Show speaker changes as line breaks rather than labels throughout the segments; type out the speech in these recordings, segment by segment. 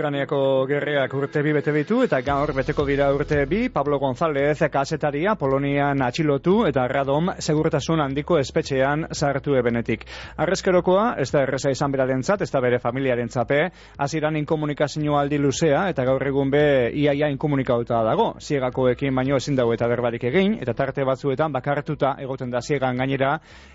Ukraniako gerreak urte bi bete ditu eta gaur beteko dira urte bi Pablo González kasetaria Polonian atxilotu eta radom segurtasun handiko espetxean sartu ebenetik. Arrezkerokoa, ez da erreza izan berarentzat, ez da bere familiaren tzape, aziran inkomunikazio aldi luzea eta gaur egun be iaia inkomunikauta dago. Ziegakoekin baino ezin dago eta berbarik egin eta tarte batzuetan bakartuta egoten da ziegan gainera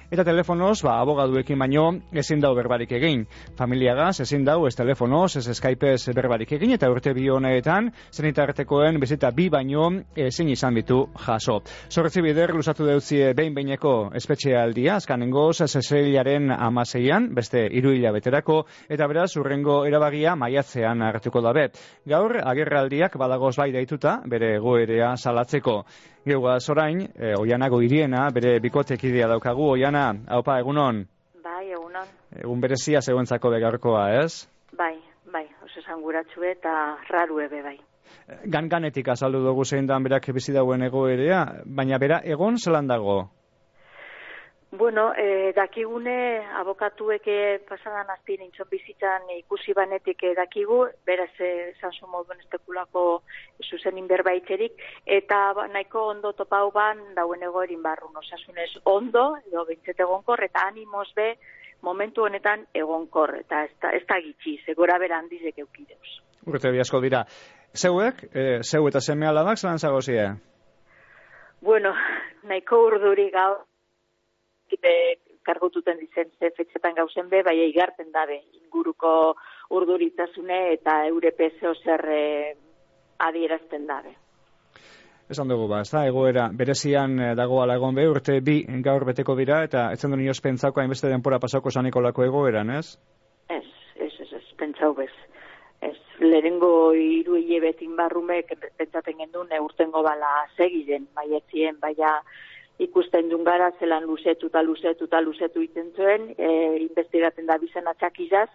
eta telefonoz, ba, abogaduekin baino ezin dago berbarik egin. Familiagaz ezin dago ez telefonoz, ez Skype ez berbarik egin eta urte bi honetan zenitartekoen bizita bi baino ezin izan bitu jaso. Zorretzi bider lusatu deutzie behin behineko espetxe aldia, azkanengo zeseilaren amaseian, beste iru beterako, eta beraz urrengo erabagia maiatzean hartuko dabe. Gaur, agerraldiak badagoz bai daituta, bere goerea salatzeko. Geuga zorain, e, oianago iriena, bere bikotekidea daukagu, oiana, haupa, egunon?
Bai, egunon.
Egun berezia zegoentzako begarkoa, ez?
Bai, oso esanguratxu eta raru ebe bai.
Gan-ganetik azaldu dugu zein dan berak bizi dauen egoerea, baina bera egon zelan dago?
Bueno, eh, dakigune abokatuek pasadan azpien intxon bizitzan ikusi banetik eh, dakigu, beraz esan eh, moduen estekulako zuzenin berbaitzerik, eta ba, nahiko ondo topau ban dauen egoerin barrun, osasunez ondo, edo bintzete egonkor, eta animoz be, momentu honetan egonkor, eta ez da, ez da gitzi, segora bera handizek eukideuz.
Urte biasko dira. Zeuek, e, zeu eta seme aladak zelan zagozie?
Bueno, nahiko urduri gau, kite kargotuten dizen ze fetxetan gauzen be, bai igarten dabe inguruko urduritasune eta europe zer e, adierazten dabe.
Esan dugu ba, ez da, egoera, berezian eh, dago alagon be, urte bi gaur beteko dira, eta etzen du nioz pentsako hainbeste denpora pasako sanikolako egoeran, ez?
Ez, ez, ez, ez, pentsau bez. Ez, lehengo iru hilebetin barrumek pentsaten gendun, urtengo bala segiden, baietzien, baina ikusten duen gara, zelan luzetu eta luzetu iten zuen, e, investigaten da bizan atxakizaz,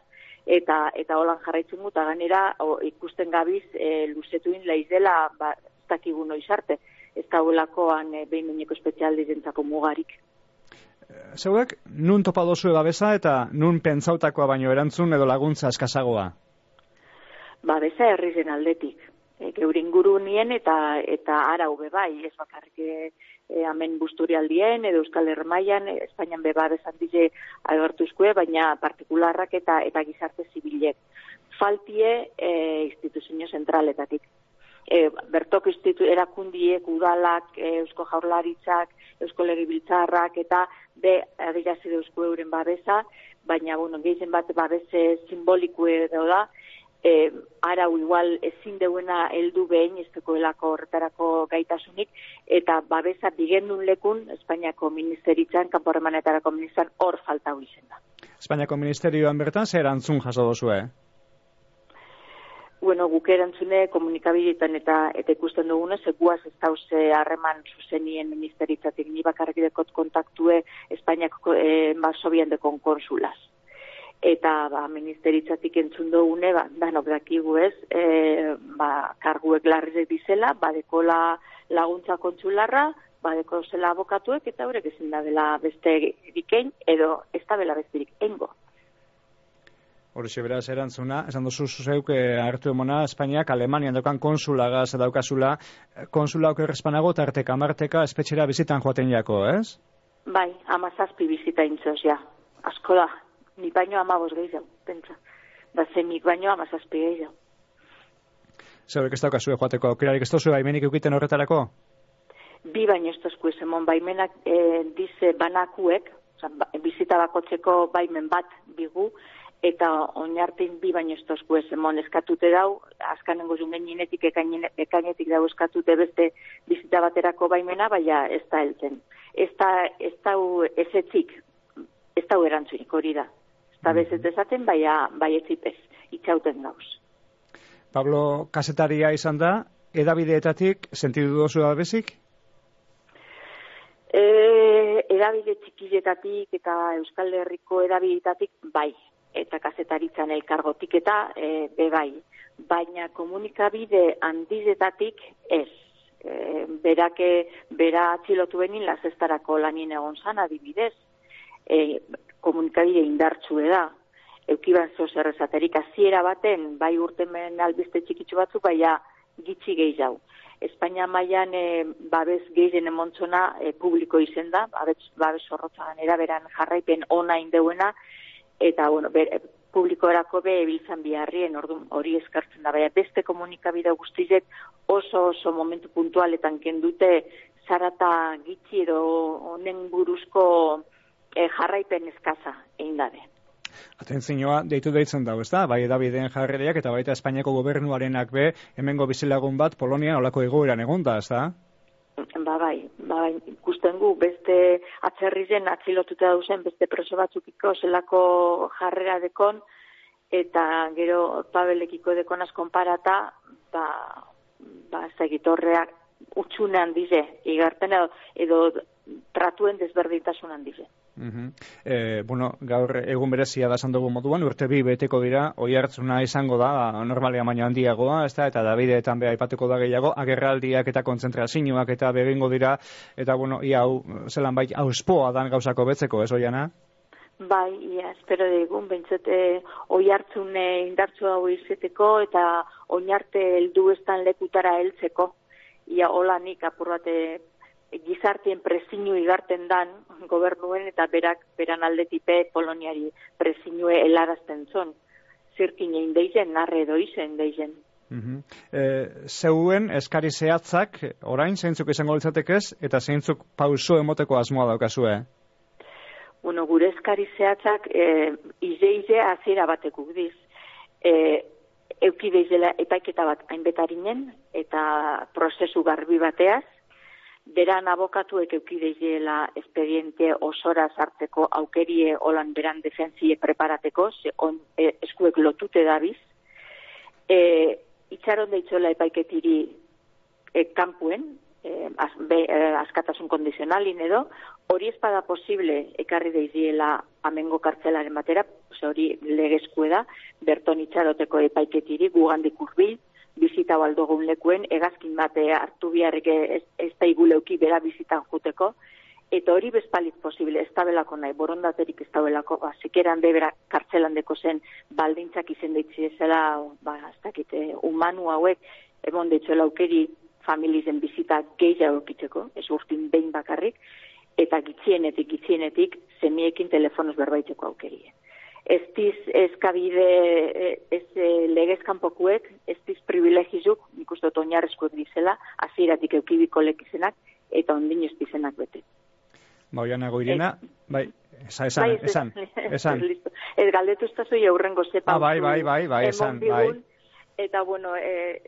eta eta holan jarraitzen eta ganera ikusten gabiz e, luzetuin leizela ba, dakigu noiz arte. Ez da holakoan e, behin mineko espezialdi mugarik.
Zeuek, nun topa dozu babesa eta nun pentsautakoa baino erantzun edo laguntza eskazagoa?
Babesa herri zen aldetik. E, geurin guru nien eta eta ara ube bai, ez bakarrik e, amen busturialdien edo Euskal Hermaian, Espainian beba bezan dize agertuzkue, baina partikularrak eta eta gizarte zibilek. Faltie e, instituzio zentraletatik e, bertok institu erakundiek, udalak, e, eusko jaurlaritzak, eusko legibiltzarrak, eta be, adirazi eusko euren babesa, baina, bueno, gehizen bat babese simboliku edo da, e, arau igual ezin deuena heldu behin, ez elako horretarako gaitasunik, eta babesa bigendun lekun, Espainiako ministeritzan, kanporremanetarako ministeritzan, hor falta izen da.
Espainiako ministerioan bertan, zer antzun jaso dozu, eh?
Bueno, guk erantzune komunikabidetan eta eta ikusten dugune, seguaz ez dauze harreman zuzenien ministeritzatik ni bakarrik dekot kontaktue Espainiako e, ba, dekon konsulaz. Eta ba, ministeritzatik entzun dugune, ba, danok dakigu ez, e, ba, karguek larrizek dizela, badekola laguntza kontsularra, badeko zela abokatuek, eta horrek ezin da dela beste dikein, edo ez da bela besterik engo.
Horixe beraz erantzuna, esan duzu zuzeuk eh, hartu emona Espainiak Alemanian daukan konsula gaz daukazula, konsula oker espanago tarteka marteka espetxera bizitan joaten jako, ez?
Bai, amazazpi bizita intzoz, ja. Asko da, ni baino amabos gehiago, pentsa. Da zen nik baino amazazpi gehiago.
Zerek ez daukazue joateko, aukerarik ez tozu baimenik eukiten horretarako?
Bi baino ez tozku esemon, baimenak e, dize banakuek, ba, bizita bakotzeko baimen bat bigu, eta oinartin bi baino ez tozku ez emon eskatute dau, azkanengo zungen ninetik ekainetik dau eskatute beste bizita baterako baimena, baina ez da elten. Ez da, ez da ez etzik, ez da erantzunik hori da. Ez da bezet ezaten, baina bai etzipez, itxauten gauz.
Pablo, kasetaria izan da, edabideetatik, sentidu dozu da bezik?
E, edabide txikiletatik eta Euskal Herriko edabideetatik bai, eta kazetaritzan elkargotik eta e, bebai. Baina komunikabide handizetatik ez. E, berake, bera atxilotu benin lazestarako lanien egon zan adibidez. E, komunikabide indartzu da. eukiban zo zer esaterik aziera baten, bai urtemen albiste txikitsu batzuk, baina gitxi gehi jau. Espainia mailan e, babes gehien emontzona e, publiko izen da, babes, babes horrotzagan eraberan jarraipen ona indeuena, eta bueno, ber, publiko erako be ebiltzan biharrien, ordu, hori eskartzen da, baina beste komunikabide guztizek oso oso momentu puntualetan kendute zarata gitxi edo honen buruzko e, jarraipen eskaza egin dabe.
Atentzioa, deitu deitzen dago, ezta? Bai, Daviden jarrereak eta baita Espainiako gobernuarenak be, hemengo bizilagun bat Polonia olako egoeran egon da, ezta?
Ba, bai, ba, bai, ikusten gu, beste atzerrizen atzilotuta dauzen, beste preso batzukiko zelako jarrera dekon, eta gero pabelekiko dekonaz konparata, ba, ba, segitorreak utxunean dize, igarten edo, edo tratuen desberdintasunan dize.
Mm bueno, gaur egun berezia da esan dugu moduan, urte bi beteko dira, oi hartzuna izango da, normalia baino handiagoa, ez da, eta Davideetan beha ipatuko da gehiago, agerraldiak eta kontzentrazioak eta begingo dira, eta bueno, ia hau, zelan bai, hau espoa dan gauzako betzeko, ez oiana?
Bai, ia, espero egun, bentsete, oi hartzune indartzu hau izeteko, eta oinarte heldu estan lekutara heltzeko, ia hola nik apurrate gizartien prezinu igarten dan gobernuen eta berak beran aldetipe poloniari prezinue helarazten zon. Zirkin egin deizen, narre edo izen deizen.
Mm zeuen eskari zehatzak orain zeintzuk izango litzatekez eta zeintzuk pauso emoteko asmoa daukazue?
Bueno, gure eskari zehatzak e, ize ize azira batekuk diz. E, euki epaiketa bat hainbetarinen eta prozesu garbi bateaz, beran abokatuek eukideiela espediente osora sartzeko aukerie holan beran defensie preparateko, ze on, e, eskuek lotute dabiz. E, itxaron deitzola epaiketiri e, kampuen, e, az, be, e, askatasun kondizionalin edo, hori espada posible ekarri deiziela amengo kartzelaren batera, hori legezkue da, berton itxaroteko epaiketiri gugandik urbil, bizita baldogun lekuen, egazkin bate hartu biharrik ez, ez da iguleuki bera bizitan juteko, eta hori bezpalit posible, ez tabelako nahi, borondaterik ez tabelako, ba, zikeran bebera kartzelan deko zen baldintzak izen deitzi ezela, ba, ez dakite, humanu hauek, emon deitzuela aukeri familizen bizita gehiago eukiteko, ez urtin behin bakarrik, eta gitzienetik, gitzienetik, zemiekin telefonoz berbaitzeko aukerie ez diz eskabide ez e, legezkan pokuek, ez diz privilegizuk, nik uste oinarrezkoek dizela, aziratik eukibiko lekizenak, eta ondin ez dizenak bete.
Ba, oiana goirena, bai, esan, esan, bai, esan, esan.
Ez galdetu ez zoi aurrengo zepa.
Ah, bai, bai, bai, bai, esan, bai.
Eta, bueno, e,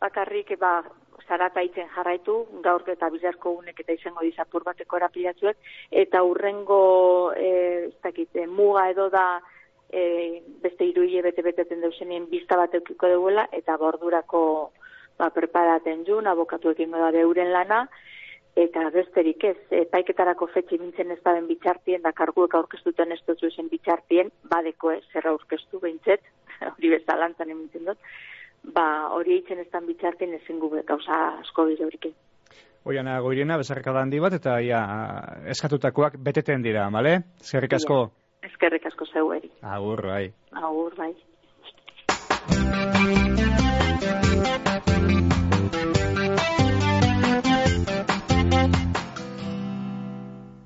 bakarrik, ba, zarata jarraitu, gaur eta bizarko unek eta izango dizapur bateko erapilatzuek, eta urrengo, e, ez dakit, e, muga edo da, e, beste iruile bete beteten deusenien bizta bat eukiko duela, eta bordurako ba, preparaten jun, abokatu ekingo da beuren lana, eta besterik ez, e, paiketarako fetxe bintzen ez daben bitxartien, da karguek aurkeztuten ez dut bitxartien, badeko ez, zerra aurkeztu behintzet, hori bezalantzan emintzen dut, ba, hori eitzen ez dan bitxarten ezin gube gauza asko bide horik.
Oiana, goirena, bezarka da handi bat, eta ja, eskatutakoak beteten dira, male? Eskerrik asko?
Eskerrik asko zeu eri.
Agur, bai.
Agur, bai.